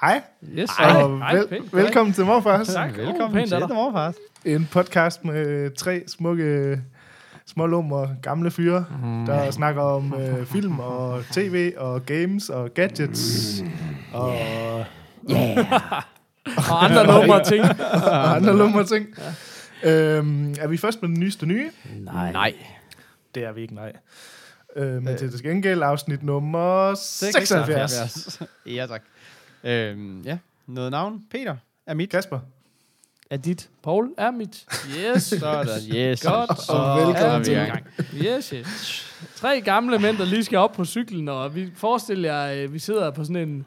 Hej, Yes, og hej, vel, pænt. velkommen til Morfars. Tak. Velkommen pænt til Morfars. En podcast med tre smukke smålum og gamle fyre, Mm. der snakker om øh, film og tv og games og gadgets og, Og andre numre ting. og andre lumre ting. Øhm, er vi først med den nyeste nye? Nej. Nej. Det er vi ikke, nej. Øh, men til det gengæld afsnit nummer 76. ja, tak. Øhm, ja, noget navn. Peter er mit. Kasper. Er dit? Paul er mit. Yes. Sådan, yes. Godt. Så Og velkommen til. i gang. Yes, yes. Tre gamle mænd, der lige skal op på cyklen, og vi forestiller jer, øh, vi sidder på sådan en...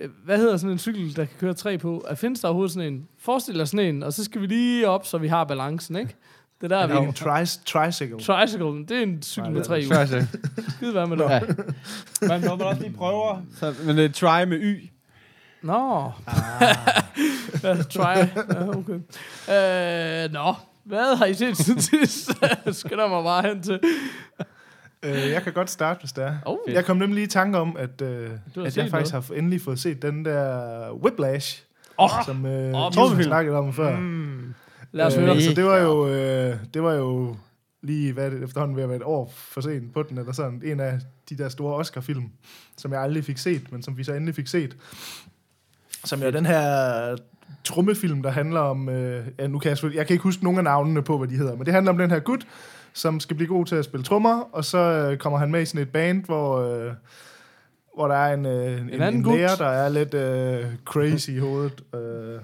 øh, Hvad hedder sådan en cykel, der kan køre tre på? Er findes der overhovedet sådan en? Forestil dig sådan en, og så skal vi lige op, så vi har balancen, ikke? Det der Er er det vi. en tri- tricycle? Tricycle, det er en cykel Nej, med tre hjul. Skide hvad med det? Ja. Man må også lige prøve. Så, men det er try med y. Nå. ja, try. Ja, okay. Øh, nå. Hvad har I set siden sidst? Skynder mig bare hen til. Øh, jeg kan godt starte, hvis det er. Oh, Jeg kom nemlig lige i tanke om, at, øh, har at jeg faktisk har f- endelig fået set den der Whiplash, Åh, som øh, oh, trommefilm. snakkede om før. Mm. lad os Øh, høre. Så det var jo, øh, det var jo lige hvad det, efterhånden ved at være et år for sent på den, eller sådan. En af de der store Oscar-film, som jeg aldrig fik set, men som vi så endelig fik set. Som er den her trummefilm, der handler om... Øh, ja, nu kan jeg, jeg kan ikke huske nogen af navnene på, hvad de hedder, men det handler om den her gut, som skal blive god til at spille trommer, og så øh, kommer han med i sådan et band, hvor... Øh, hvor der er en, øh, en, en, en lærer, der er lidt øh, crazy i hovedet. Øh,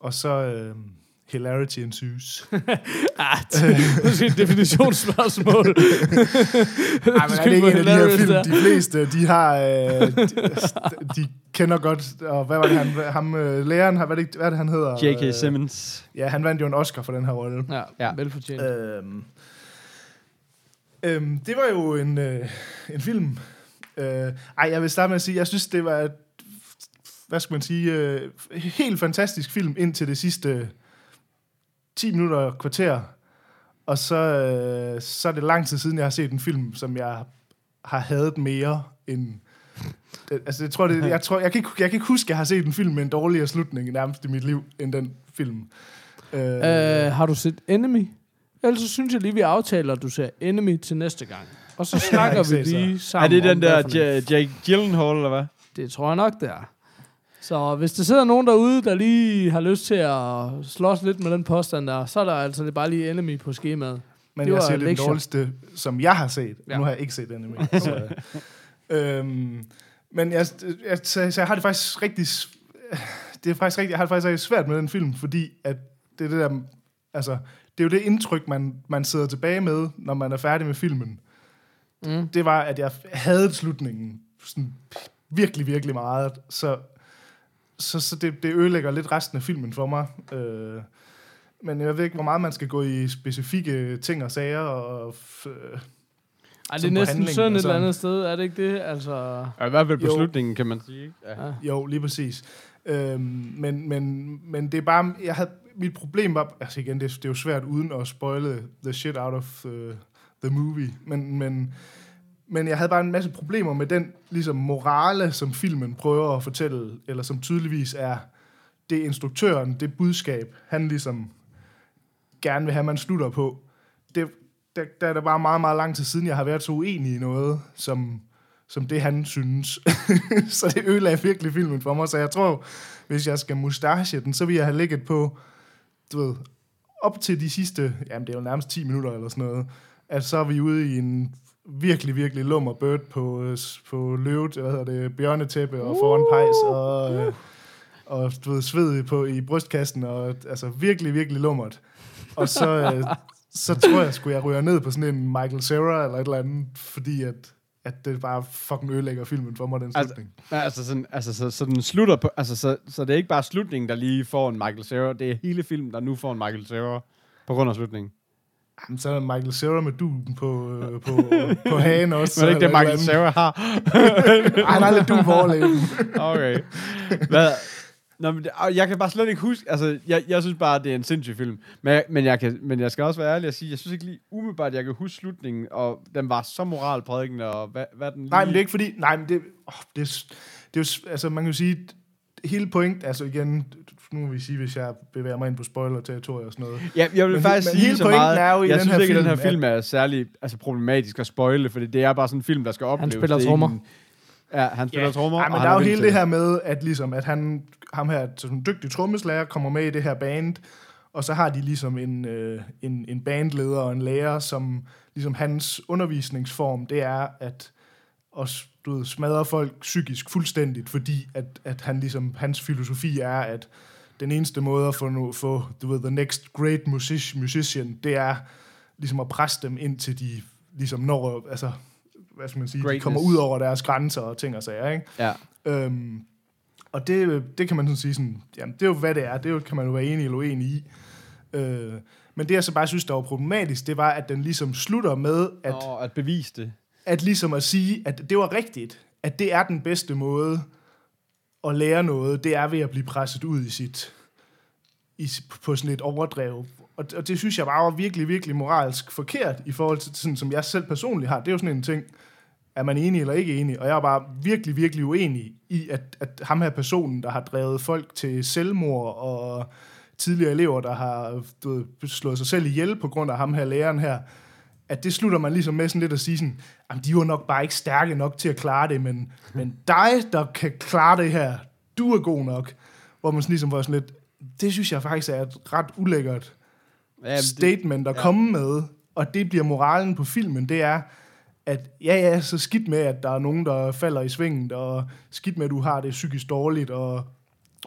og så øh, hilarity ensues. Ah, det er et definitionsspørgsmål. Ej, men er det ikke en af de her film, de fleste, de har, øh, de, de kender godt, og hvad var det, han, ham, øh, læreren, har- hvad er det, hvad er det, han hedder? J.K. Øh, Simmons. Ja, han vandt jo en Oscar for den her rolle. Ja, Ja. velfortjent. Øhm, øhm, det var jo en, øh, en film. Øh, ej, jeg vil starte med at sige, jeg synes, det var hvad skal man sige, øh, helt fantastisk film indtil det sidste 10 minutter og kvarter. Og så, øh, så er det lang tid siden, jeg har set en film, som jeg har hadet mere end... Det, altså, jeg tror, det, jeg, tror jeg, kan ikke, jeg kan ikke huske, at jeg har set en film med en dårligere slutning nærmest i mit liv, end den film. Øh, Øh, har du set Enemy? Ellers så synes jeg lige, vi aftaler, at du ser Enemy til næste gang. Og så snakker vi lige Er sammen det den der Jake Gyllenhaal, eller hvad? Det tror jeg nok, det er. Så hvis der sidder nogen derude, der lige har lyst til at slås lidt med den påstand der, så er der altså det bare lige enemy på skemaet. Men Det jeg siger, det er den dårligste, som jeg har set. Ja. Nu har jeg ikke set anime. så, øhm, men jeg, jeg, så, så jeg har det faktisk rigtig... Det er faktisk rigtig, jeg har det faktisk rigtig svært med den film, fordi at det er det der... Altså, det er jo det indtryk, man, man sidder tilbage med, når man er færdig med filmen. Mm. Det var, at jeg havde slutningen sådan virkelig, virkelig meget. Så, så, så det, det ødelægger lidt resten af filmen for mig. Øh, men jeg ved ikke, hvor meget man skal gå i specifikke ting og sager. Og f- øh, Ej, det er næsten og et eller sådan. andet sted, er det ikke det? Altså, Ja, I hvert fald på Jo. slutningen, kan man sige. ikke? Ja. ja. jo, lige præcis. Øhm, men, men, men det er bare... Jeg havde, mit problem var... Altså igen, det, er- det er jo svært uden at spoile the shit out of uh, the movie. Men, men, men jeg havde bare en masse problemer med den ligesom morale, som filmen prøver at fortælle, eller som tydeligvis er det instruktøren, det budskab, han ligesom gerne vil have, man slutter på. Det, der, der er det bare meget, meget lang tid siden, jeg har været så uenig i noget, som, som det, han synes. så det ødelagde virkelig filmen for mig. Så jeg tror, hvis jeg skal mustache den, så vil jeg have ligget på, du ved, op til de sidste, jamen det er jo nærmest 10 minutter eller sådan noget, at så er vi ude i en virkelig, virkelig lummer bird på, øh, på løvet, hvad hedder det, bjørnetæppe og foran pejs, og, øh, og du ved, sved på, i brystkassen, og altså virkelig, virkelig lummert. Og så, øh, så tror jeg, skulle jeg ryge ned på sådan en Michael Cera eller et eller andet, fordi at at det bare fucking ødelægger filmen for mig, den Altså- slutning. Ja, altså, sådan, altså så, så den slutter på, altså så, så det er ikke bare slutningen, der lige får en Michael Cera, det er hele filmen, der nu får en Michael Cera på grund af slutningen. Jamen, så er Michael Cera med duen på, øh, på, på hagen også. Men det er ikke det, Michael Cera har. Ej, han har lidt dun på overlæben. Okay. Hvad? Nå, men jeg kan bare slet ikke huske, altså, jeg, jeg synes bare, det er en sindssyg film. Men, jeg- men, jeg kan, men jeg skal også være ærlig og sige, jeg synes ikke lige umiddelbart, jeg kan huske slutningen, og den var så moralprædikende, og hvad, hvad den lige... Nej, men det er ikke fordi... Nej, men det, oh, det, er, det jo... Altså, man kan jo sige... Hele point... Altså igen... Nu må vi sige, hvis jeg bevæger mig ind på spoiler-territoriet og sådan noget. Ja, jeg vil Men- faktisk men sige hele så meget. er jo i jeg den synes her ikke, at den her film, er særlig altså, problematisk at spoile, fordi det er bare sådan en film, der skal opleves. spiller Det er trommer. Ja, han spiller Ja. trommer. Og men han der er jo hele det her med, at ligesom, at han, ham her, sådan en dygtig trommeslager, kommer med i det her band, og så har de ligesom en, øh, en, en bandleder og en lærer, som ligesom hans undervisningsform, det er at også, du ved, smadre folk psykisk fuldstændigt, fordi at, at han ligesom, hans filosofi er, at den eneste måde at få, no, få du ved, the next great music, musician, det er ligesom at presse dem ind til de ligesom når, altså, hvad skal man sige, de Greatness. kommer ud over deres grænser og ting og sager, ikke? Ja. Øhm, og det, det kan man sådan sige sådan, jamen det er jo hvad det er, det jo- kan man jo være enig eller uenig i. Øh, men det jeg så bare synes, der var problematisk, det var, at den ligesom slutter med, at, Og at bevise det at ligesom at sige, at det var rigtigt, at det er den bedste måde at lære noget, det er ved at blive presset ud i sit, i, på sådan et overdrev. Og, og det synes jeg bare var virkelig, virkelig moralsk forkert i forhold til sådan, som jeg selv personligt har. Det er jo sådan en ting, er man enig eller ikke enig? Og jeg er bare virkelig, virkelig uenig i, at, at ham her personen, der har drevet folk til selvmord, og tidligere elever, der har du ved, slået sig selv ihjel på grund af ham her læreren her, at det slutter man ligesom med sådan lidt at sige sådan, jamen de var nok bare ikke stærke nok til at klare det, men, men dig, der kan klare det her, du er god nok. Hvor man sådan ligesom var sådan lidt, det synes jeg faktisk er et ret ulækkert Ja, det, statement at ja. komme med, og det bliver moralen på filmen, det er, at ja, ja, så skidt med, at der er nogen, der falder i svinget, og skidt med, at du har det psykisk dårligt, og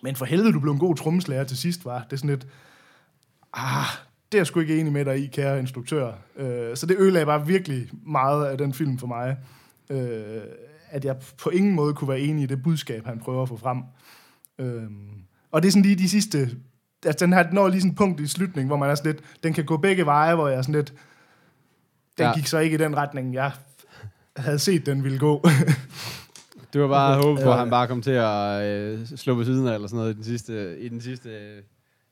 men for helvede, du blev en god trommeslager til sidst, var det er sådan lidt, ah, det er jeg sgu ikke enig med dig i, kære instruktør. Øh, så det ødelagde bare virkelig meget af den film for mig, øh, at jeg på ingen måde kunne være enig i det budskab, han prøver at få frem. Øh, og det er sådan lige de sidste altså den her når lige sådan et punkt i slutningen, hvor man er sådan lidt, den kan gå begge veje, hvor jeg er sådan lidt, den Ja. gik så ikke i den retning, jeg havde set, den ville gå. det var bare at håbe på, at han bare kom til at øh, slå på siden af, eller sådan noget, i den sidste... I den sidste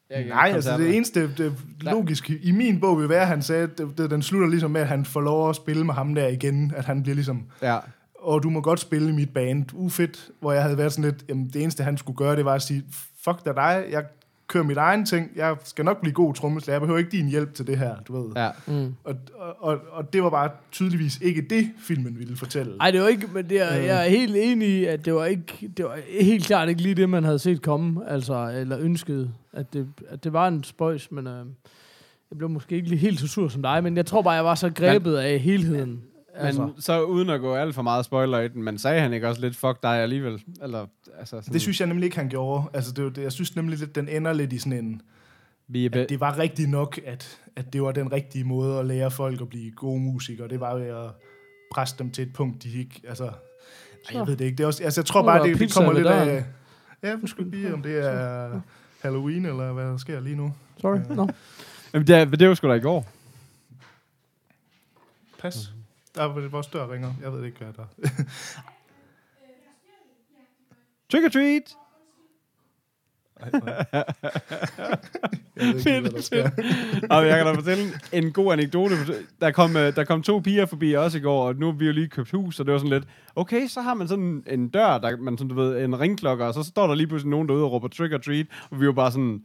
Nej, altså det eneste det logiske i min bog vil være, at han sagde, at det, det, den slutter ligesom med, at han får lov at spille med ham der igen, at han bliver ligesom, Ja, og du må godt spille i mit band, ufedt, hvor jeg havde været sådan lidt, jamen det eneste han skulle gøre, det var at sige, fuck da dig, jeg kører mit egen ting, jeg skal nok blive god trommeslager, jeg behøver ikke din hjælp til det her, du ved. ja. Mm. Og, og, og det var bare tydeligvis ikke det, filmen ville fortælle. Ej, det var ikke, men det er, Øh. jeg er helt enig i, at det var ikke, det var helt klart ikke lige det, man havde set komme, altså, eller ønsket, at det, at det var en spøjs, men øh, jeg blev måske ikke lige helt så sur som dig, men jeg tror bare, jeg var så grebet af helheden. Altså, Men så uden at gå alt for meget spoiler i den, men sagde han ikke også lidt, fuck dig alligevel? Eller, altså sådan, Det synes jeg nemlig ikke, han gjorde. Altså, det, var det, jeg synes nemlig lidt, den ender lidt i sådan en... vi At det var rigtigt nok, at, at det var den rigtige måde at lære folk at blive gode musikere. Det var ved at presse dem til et punkt, de ikke... Altså, ej, jeg ved det ikke. Det er også, altså, jeg tror bare, det, det kommer lidt af... Ja, nu skal lige, om det er Halloween, eller hvad der sker lige nu. sorry. Øh. No. Jamen, det, er- det var sgu da i går. Pas. Der er vores dør ringer. Jeg ved ikke, hvad der er. Trick or treat! Ej. Jeg ikke, hvad sker. Og jeg kan da fortælle en god anekdote. Der kom, øh, der kom to piger forbi os i går, og nu har vi jo lige købt hus, og det var sådan lidt, okay, så har man sådan en dør, der man sådan, du ved, en ringklokke, og så står der lige pludselig nogen derude og råber trick or treat, og vi var bare sådan,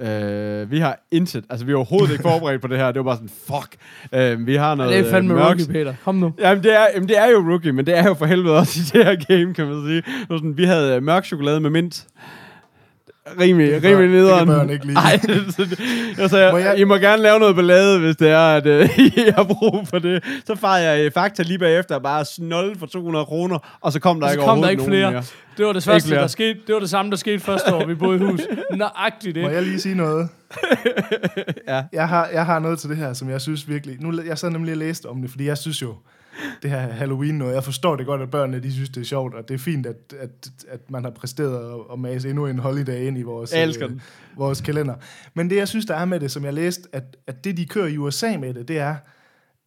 øh, vi har intet, altså vi er overhovedet ikke forberedt på det her, det var bare sådan, fuck, øh, vi har noget Det er fandme øh, mørk- rookie, Peter. Kom nu. Jamen det, er, jamen, det er jo rookie, men det er jo for helvede også i det her game, kan man sige. Det sådan, vi havde øh, mørk chokolade med mint. Rimelig, Det rimelig børn- det kan nederen. ikke lide. Ej, jeg sagde, Må jeg, I må gerne lave noget ballade, hvis det er, at øh, I har brug for det. Så farer jeg i Fakta lige bagefter, bare snolle for 200 kroner, og så kom der Og så ikke kom der overhovedet ikke flere. mere. Det var det første, der skete. Det var det samme, der skete første år, vi boede i hus. Nøjagtigt Må det. jeg lige sige noget? Ja. Jeg har, jeg har noget til det her, som jeg synes virkelig... Nu, jeg sad nemlig og læste om det, fordi jeg synes jo... det her Halloween noget. Jeg forstår det godt, at børnene de synes, det er sjovt, og det er fint, at, at, at man har præsteret at, mase endnu en holiday ind i vores, øh, vores kalender. Men det, jeg synes, der er med det, som jeg læste, at, at det, de kører i USA med det, det er,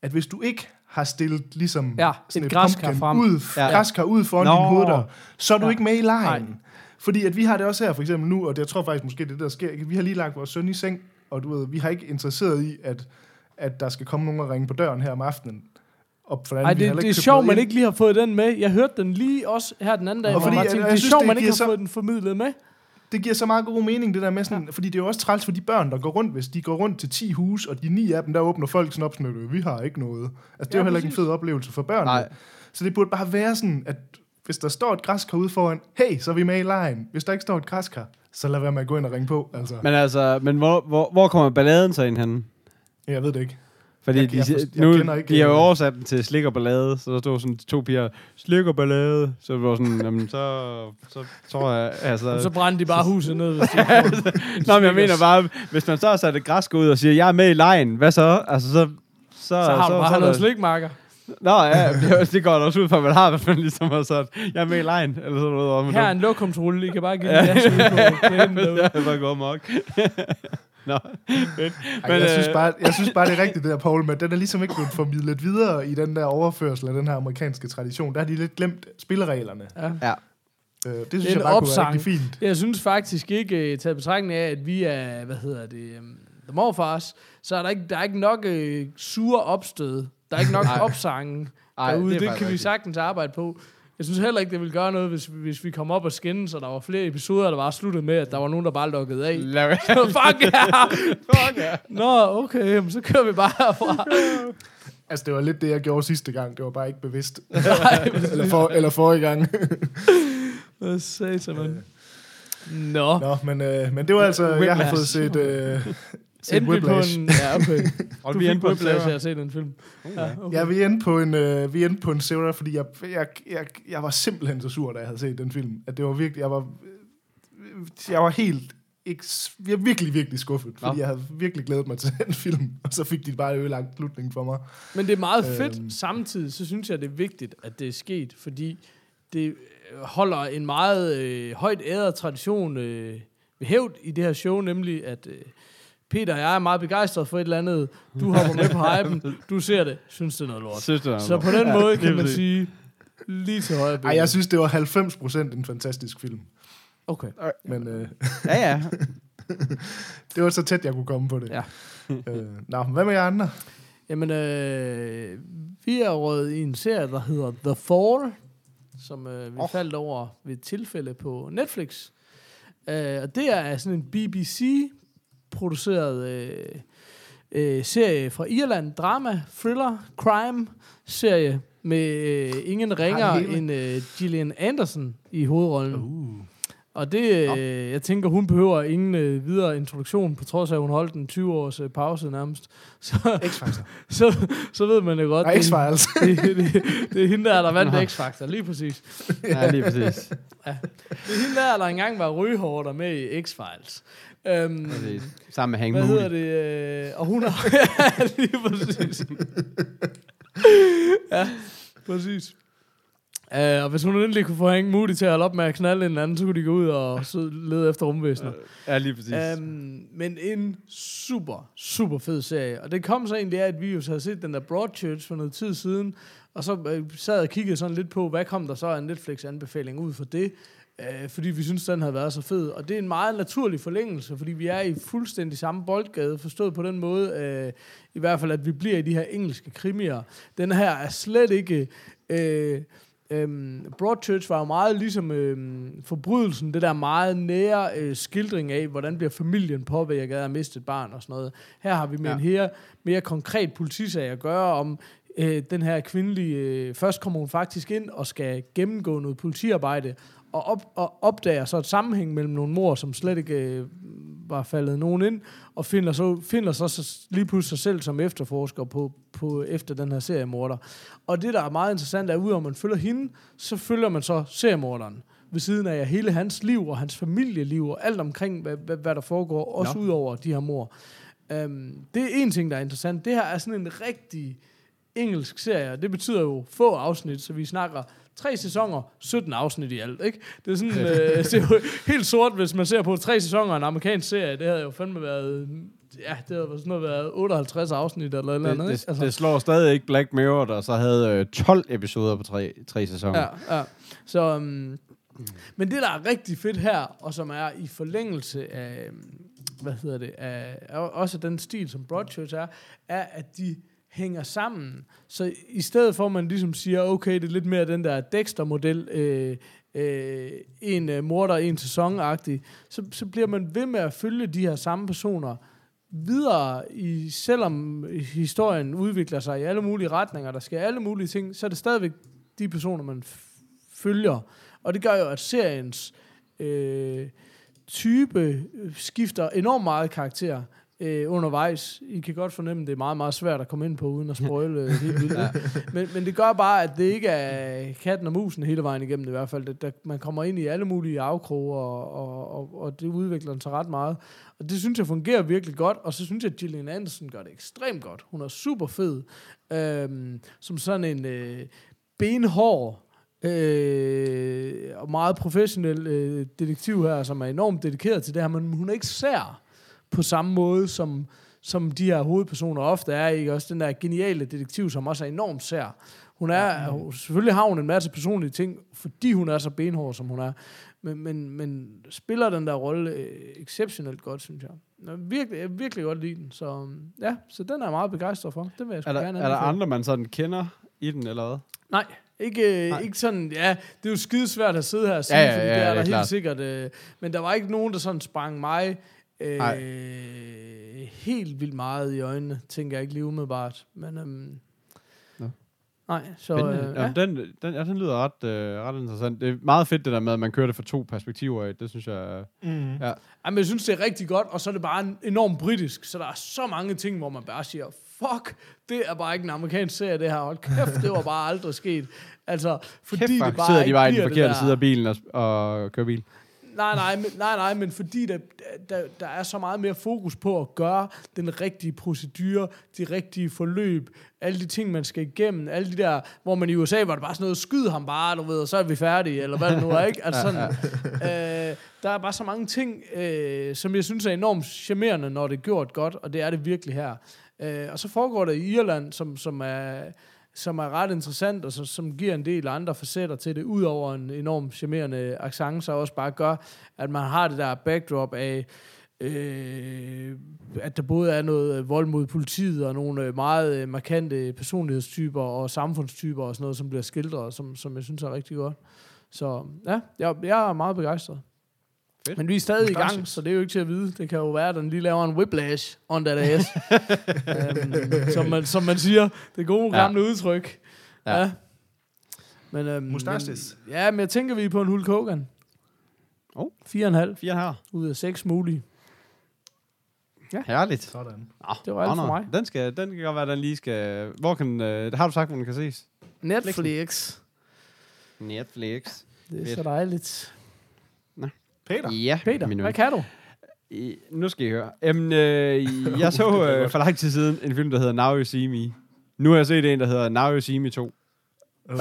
at hvis du ikke har stillet ligesom Ja, sådan et græskar pumpkin frem. ud, Ja. ja. græskar ud foran Nå. din hoveddør, så er du Ja. ikke med i lejen. Nej. Fordi at vi har det også her, for eksempel nu, og det, jeg tror faktisk måske, det der sker, vi har lige lagt vores søn i seng, og du ved, vi har ikke interesseret i, at, at der skal komme nogen og ringe på døren her om aftenen. Og for Ej, det, det er sjovt, man ikke lige har fået den med. Jeg hørte den lige også her den anden dag, Og fordi, jeg jeg- tænkte, jeg det er sjovt, man ikke har så- fået den formidlet med. Det giver så meget god mening, det der med sådan, ja. fordi det er jo også træls for de børn, der går rundt, hvis de går rundt til 10 hus, og de ni af dem, der åbner folk sådan op sådan, "Øh, vi har ikke noget. Altså, det er Ja, jo heller ikke en fed oplevelse for børn. Nej. Så det burde bare være sådan, at hvis der står et græskar ude foran, hey, så er vi med i lejen. Hvis der ikke står et græskar, så lad være med at gå ind og ringe på. Altså, Men altså, men hvor, hvor, hvor kommer balladen så ind hen? jeg ved det ikke. Fordi Jeg- de, jeg jeg nu, kender ikke, de har jo øh, oversat den til slik og ballade, så der stod sådan to piger, slik og ballade, så det var sådan, jamen, så, så tror jeg, altså... Så brændte de bare huset ned, hvis de får Nå, men jeg mener bare, hvis man så har sat et græsk ud og siger, jeg er med i lejen, hvad så? Altså, så... Så, Så har du bare er noget der- slikmarker. Nå, ja, det, det går da også ud fra, at man har, hvis man ligesom har sagt, jeg er med i lejen, eller sådan noget. Her er en lokumsrulle, I kan bare give den gas ud på derude. Jeg er bare gået mok. Nå, fedt. Ej, Men, jeg, synes øh, bare, jeg synes bare, det er rigtigt, det der, Paul, men den er ligesom ikke blevet formidlet videre i den der overførsel af den her amerikanske tradition. Der har de lidt glemt spillereglerne. Ja. Ja. Øh, det synes en jeg bare kunne være opsang. rigtig fint. Jeg synes faktisk ikke, uh, taget betragtning af, at vi er, hvad hedder det, um, The Morfars, så er der ikke, der er ikke nok uh, sure opstød. Der er ikke nok Nej. opsange Ej, derude. det Det, det kan vi rigtigt. sagtens arbejde på. Jeg synes heller ikke, det vil gøre noget, hvis, hvis vi kom op og skændes, og der var flere episoder, der var sluttet med, at der var nogen, der bare lukkede af. Være. Fuck ja! Fuck ja. Nå, okay, jamen, så kører vi bare herfra. Altså, det var lidt det, jeg gjorde sidste gang. Det var bare ikke bevidst. Nej, eller, for, eller forrige gang. Hvad sagde man? Nå, Nå, men, øh, men det var altså, jeg har fået set, øh, set endte vi på Whiplash. en... Ja, okay. Og Du vi er fik inde på en Whiplash, jeg har set den film. Ja, okay. Ja, vi endte på en, øh, vi endte på en Sarah, fordi jeg, jeg, jeg, jeg var simpelthen så sur, da jeg havde set den film. At det var virkelig, jeg var, jeg var helt, ikke, jeg var virkelig, virkelig skuffet, fordi Nå. jeg havde virkelig glædet mig til den film, og så fik de bare ødelagt slutningen for mig. Men det er meget fedt. Øhm. Samtidig så synes jeg, det er vigtigt, at det er sket, fordi det øh, holder en meget øh, højt æret tradition øh, ved hævd i det her show, nemlig at øh, Peter og jeg er meget begejstret for et eller andet. Du hopper med på hypen, du ser det, synes det er noget lort. Synes du, Så på den måde kan man sige, lige til højre Ej, jeg synes, det var 90% en fantastisk film. Okay. Men øh, Ja, ja. det var så tæt, jeg kunne komme på det. Ja. øh, nå, hvad med jer andre? Jamen, øh, vi er røget i en serie, der hedder The Fall, som øh, vi oh. Faldt over ved et tilfælde på Netflix. Øh, og det er sådan en BBC-produceret øh, øh, serie fra Irland. Drama, thriller, crime serie med øh, ingen ringer det end øh, Gillian Anderson i hovedrollen. Uh. Og det, øh, jeg tænker, hun behøver ingen øh, videre introduktion, på trods af, at hun holdt en 20-års øh, pause nærmest. Så, X-Factor. så, så ved man jo godt, Nej, det, X-Files. det, det, det er hende der, der vandt. X-Factor, lige præcis. Ja, lige præcis. Det er hende der, der engang var rygehårder med i X-Files. Øhm, Præcis. Sammen med Hank hvad Moody. hedder det? Øh, og hun har... ja, lige præcis. ja, præcis. Uh, og hvis hun endelig kunne få Hank Moody til at holde op med at knalde en anden, så kunne de gå ud og så lede efter rumvæsener. Ja, lige præcis. Um, men en super, super fed serie. Og det kom så egentlig af, at vi jo havde set den der Broadchurch for noget tid siden, og så øh, sad og kiggede sådan lidt på, hvad kom der så af en Netflix-anbefaling ud for det, øh, fordi vi synes, den havde været så fed. Og det er en meget naturlig forlængelse, fordi vi er i fuldstændig samme boldgade, forstået på den måde, øh, i hvert fald, at vi bliver i de her engelske krimier. Den her er slet ikke... Øh, Øhm, Broadchurch var jo meget ligesom øhm, forbrydelsen, det der meget nære øh, skildring af, hvordan bliver familien påvirket af at miste et barn og sådan noget. Her har vi med Ja. ja. en her, mere konkret politisag at gøre om øh, den her kvindelige... Øh, først kommer hun faktisk ind og skal gennemgå noget politiarbejde, og, op, og opdager så et sammenhæng mellem nogle mor, som slet ikke øh, var faldet nogen ind, og finder så, finder så, så lige pludselig sig selv som efterforsker på, på, efter den her seriemorder. Og det, der er meget interessant, er, at udover man følger hende, så følger man så seriemorderen ved siden af hele hans liv og hans familieliv og alt omkring, hvad, hvad, hvad der foregår, også Nå. ud over de her mor. Um, det er en ting, der er interessant. Det her er sådan en rigtig engelsk serie. Det betyder jo få afsnit, så vi snakker tre sæsoner, 17 afsnit i alt, ikke? Det er sådan, øh, det er jo helt sort, hvis man ser på tre sæsoner af en amerikansk serie. Det havde jo fandme været, ja, det havde sådan noget været 58 afsnit eller et eller Det, andet, det, ikke? Altså, det slår stadig ikke Black Mirror, der så havde øh, 12 episoder på tre, tre sæsoner. Ja, ja. Så, um, men det, der er rigtig fedt her, og som er i forlængelse af, øhm, hvad hedder det, af også den stil, som Broadchurch er, er, at de hænger sammen. Så i stedet for, at man ligesom siger, okay, det er lidt mere den der Dexter-model, øh, øh, en øh, morder, en sæson så, så bliver man ved med at følge de her samme personer videre, i, selvom historien udvikler sig i alle mulige retninger, der sker alle mulige ting, så er det stadigvæk de personer, man f- følger. Og det gør jo, at seriens øh, type skifter enormt meget karakter øh, undervejs. I kan godt fornemme, at det er meget, meget svært at komme ind på, uden at spoile øh, helt vildt. ja. men, men det gør bare, at det ikke er katten og musen hele vejen igennem i hvert fald. Det, der, man kommer ind i alle mulige afkroge, og, og, og, og det udvikler sig ret meget. Og det synes jeg fungerer virkelig godt, og så synes jeg, at Gillian Anderson gør det ekstremt godt. Hun er super fed. Øhm, som sådan en øh, benhård øh, og meget professionel øh, detektiv her, som er enormt dedikeret til det her, men hun er ikke sær på samme måde, som, som de her hovedpersoner ofte er. Ikke? Også den der geniale detektiv, som også er enormt sær. Hun er, hun, selvfølgelig har hun en masse personlige ting, fordi hun er så benhård, som hun er. Men, men, men spiller den der rolle øh, exceptionelt godt, synes jeg. Jeg virkelig, jeg virkelig godt lide den. Så øhm, ja, så den er jeg meget begejstret for. Det vil jeg sgu Er der, gerne er der andre, man sådan kender i den, eller hvad? Nej, ikke, Nej. Nej. ikke sådan, ja, det er jo skidesvært at sidde her og sige, Ja, ja, ja, ja, fordi ja, det er ja, der helt klart. sikkert. Øh, men der var ikke nogen, der sådan sprang mig øh, Nej. helt vildt meget i øjnene, tænker jeg ikke lige umiddelbart. Men øhm, Nå. nej, så Spændende. øh, Ja. Den, den, ja, den lyder ret, øh, ret interessant. Det er meget fedt det der med, at man kører det fra to perspektiver af. Det synes jeg... Mm. Ja. Jamen, jeg synes, det er rigtig godt, og så er det bare en enormt britisk, så der er så mange ting, hvor man bare siger, fuck, det er bare ikke en amerikansk serie, det her. Hold kæft, det var bare aldrig sket. Altså, fordi Kæft, det bare sidder de bare i den forkerte side af bilen og, og kører bil. Nej, nej, men, nej, nej, men fordi der, der, der er så meget mere fokus på at gøre den rigtige procedure, de rigtige forløb, alle de ting, man skal igennem, alle de der, hvor man i USA var det bare sådan noget, skyd ham bare, du ved, og så er vi færdige, eller hvad det nu er, ikke? Altså sådan, øh, der er bare så mange ting, øh, som jeg synes er enormt charmerende, når det er gjort godt, og det er det virkelig her. Øh, og så foregår det i Irland, som, som er som er ret interessant, og så, som giver en del andre facetter til det, udover en enorm charmerende accent, så også bare gør, at man har det der backdrop af, øh, at der både er noget øh, vold mod politiet, og nogle øh, meget øh, markante personlighedstyper og samfundstyper og sådan noget, som bliver skildret, som, som jeg synes er rigtig godt. Så ja, jeg, jeg er meget begejstret. Fedt. Men vi er stadig i gang, så det er jo ikke til at vide. Det kan jo være, at den lige laver en whiplash on that ass. um, som, man, som man siger. Det gode Ja. gamle udtryk. Ja. Ja. Men, øhm, Mustaches. Men, ja, men jeg tænker, vi er på en Hulk Hogan. Oh. 4,5 Fire her. ud af 6 mulige. Herligt. Sådan. Det var alt for mig. Den, skal, den kan godt være, den lige skal... Hvor kan... Øh, har du sagt, hvor den kan ses? Netflix. Netflix. Det er Fedt. så dejligt. Peter. Ja, Peter, min hvad kan du? I, nu skal I høre. Jamen, øh, jeg så øh, for lang tid siden en film, der hedder Now You See Me. Nu har jeg set en, der hedder Now You See Me 2.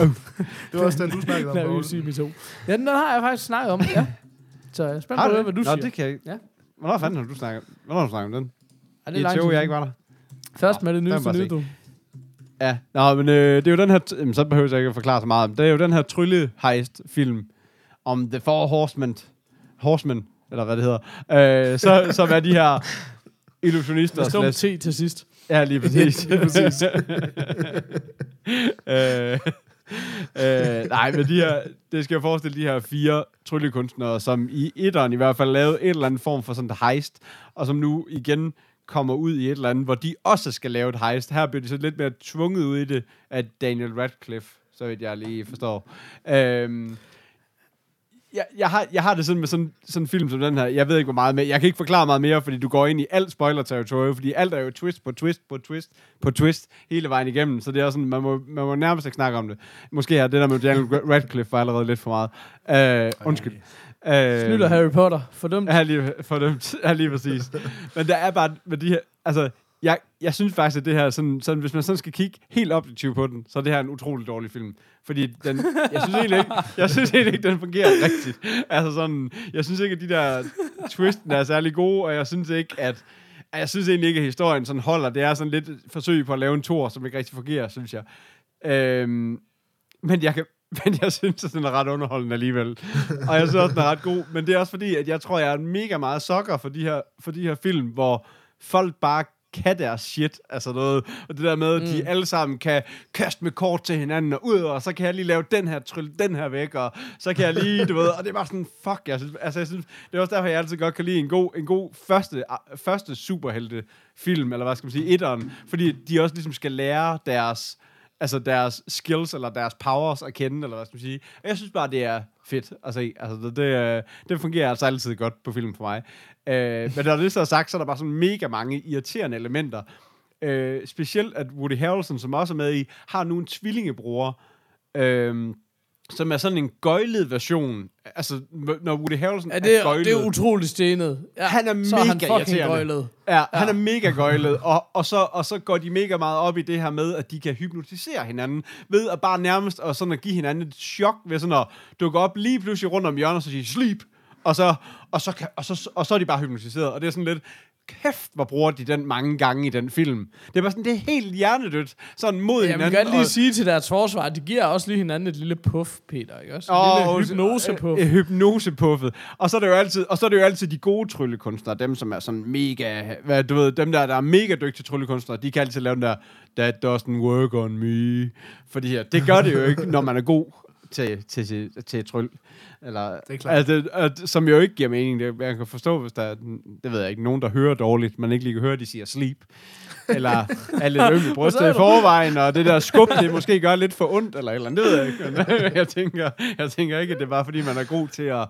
Det var også den, du snakkede om. Nej, Poul. vi sige to. Ja, den har jeg faktisk snakket om. Ja. Så jeg er spændt Har på, hvad du Nå, siger. det kan jeg. Ja. Hvornår fanden har du snakket, hvornår har du snakket om den? Er I et show, jeg ikke var der. Først med det Nå, lad mig nyt, du. Ja, Nå, men øh, det er jo den her, t- jamen, så behøver jeg ikke at forklare så meget. Det er jo den her tryllehejst-film om The Four Horsemen, Horsemen, eller hvad det hedder, øh, så, som er de her illusionister. Der står T til sidst. Ja, lige præcis. lige præcis. øh, øh, nej, men de her, det skal jeg forestille de her fire tryllekunstnere, som i etteren i hvert fald lavede et eller andet form for sådan et heist, og som nu igen kommer ud i et eller andet, hvor de også skal lave et heist. Her bliver de så lidt mere tvunget ud i det af Daniel Radcliffe, så vidt jeg lige forstår. Øhm, jeg, jeg, har, jeg har det sådan med sådan, sådan en film som den her. Jeg ved ikke, hvor meget mere. Jeg kan ikke forklare meget mere, fordi du går ind i alt spoiler-territorium, fordi alt er jo twist på twist på twist på twist hele vejen igennem. Så det er sådan, man må, man må nærmest ikke snakke om det. Måske er det der med Daniel Radcliffe var allerede lidt for meget. Uh, undskyld. Uh, Snyder Harry Potter. Fordømt. Ja, lige, for dem, ja, lige præcis. Men der er bare med de her... Altså, jeg, jeg synes faktisk, at det her, sådan, sådan, hvis man sådan skal kigge helt objektivt på den, så er det her en utrolig dårlig film. Fordi den, jeg synes egentlig ikke, jeg synes egentlig ikke, den fungerer rigtigt. Altså sådan, jeg synes ikke, at de der twisten er særlig gode, og jeg synes ikke, at jeg synes egentlig ikke, at historien sådan holder. Det er sådan lidt et forsøg på at lave en tor, som ikke rigtig fungerer, synes jeg. Øhm, men jeg kan, men jeg synes, at den er ret underholdende alligevel. Og jeg synes også, den er ret god. Men det er også fordi, at jeg tror, jeg er mega meget sokker for de her, for de her film, hvor folk bare kan deres shit, altså noget, og det der med, at de Mm. alle sammen kan kaste med kort til hinanden, og ud, og så kan jeg lige lave den her, trylle den her væk, og så kan jeg lige, du ved, og det er bare sådan, fuck, jeg synes, altså jeg synes, det er også derfor, jeg altid godt kan lide en god, en god første, første superhelte film, eller hvad skal man sige, etteren, fordi de også ligesom skal lære deres, altså deres skills eller deres powers at kende, eller hvad skal man sige. Og jeg synes bare, det er fedt at se. Altså, det, det, øh, det fungerer altså altid godt på film for mig. Øh, men når det så er sagt, så er der bare sådan mega mange irriterende elementer. Øh, specielt at Woody Harrelson, som også er med i, har nu en tvillingebror, øh, som er sådan en gøjlet version. Altså, når Woody Harrelson Ja, det, er, gøjlet, det er utroligt stenet. Ja, Han er så er han mega fucking irriterende. gøjlet. Ja, han er mega gøjlet, og, og, så, og så går de mega meget op i det her med, at de kan hypnotisere hinanden, ved at bare nærmest og sådan at give hinanden et chok, ved sådan at dukke op lige pludselig rundt om hjørnet, og så sige, sleep, og så, og, så, kan, og, så, og så er de bare hypnotiseret, og det er sådan lidt, kæft, hvor bruger de den mange gange i den film. Det er bare sådan, det er helt hjernedødt, sådan mod Jeg vil hinanden. gerne lige og- sige til deres forsvar, de giver også lige hinanden et lille puff, Peter, ikke også? En Åh, lille hypnosepuff. øh, hypnosepuffet. Og så er det jo altid, og så er det jo altid de gode tryllekunstnere, dem som er sådan mega, hvad du ved, dem der, der er mega dygtige tryllekunstnere, de kan altid lave den der, that doesn't work on me. Fordi her, det gør det jo ikke, når man er god til, til, til, til tryl. Eller, Det er klart. Altså, at, som jo ikke giver mening. Det, jeg kan forstå, hvis der er, det ved jeg ikke, nogen, der hører dårligt, man ikke lige kan høre, de siger sleep. Eller er lidt øm i brystet i forvejen, og det der skub, det måske gør lidt for ondt, eller eller andet, det ved jeg ikke. Men jeg, tænker, jeg tænker ikke, at det er bare fordi, man er god til at,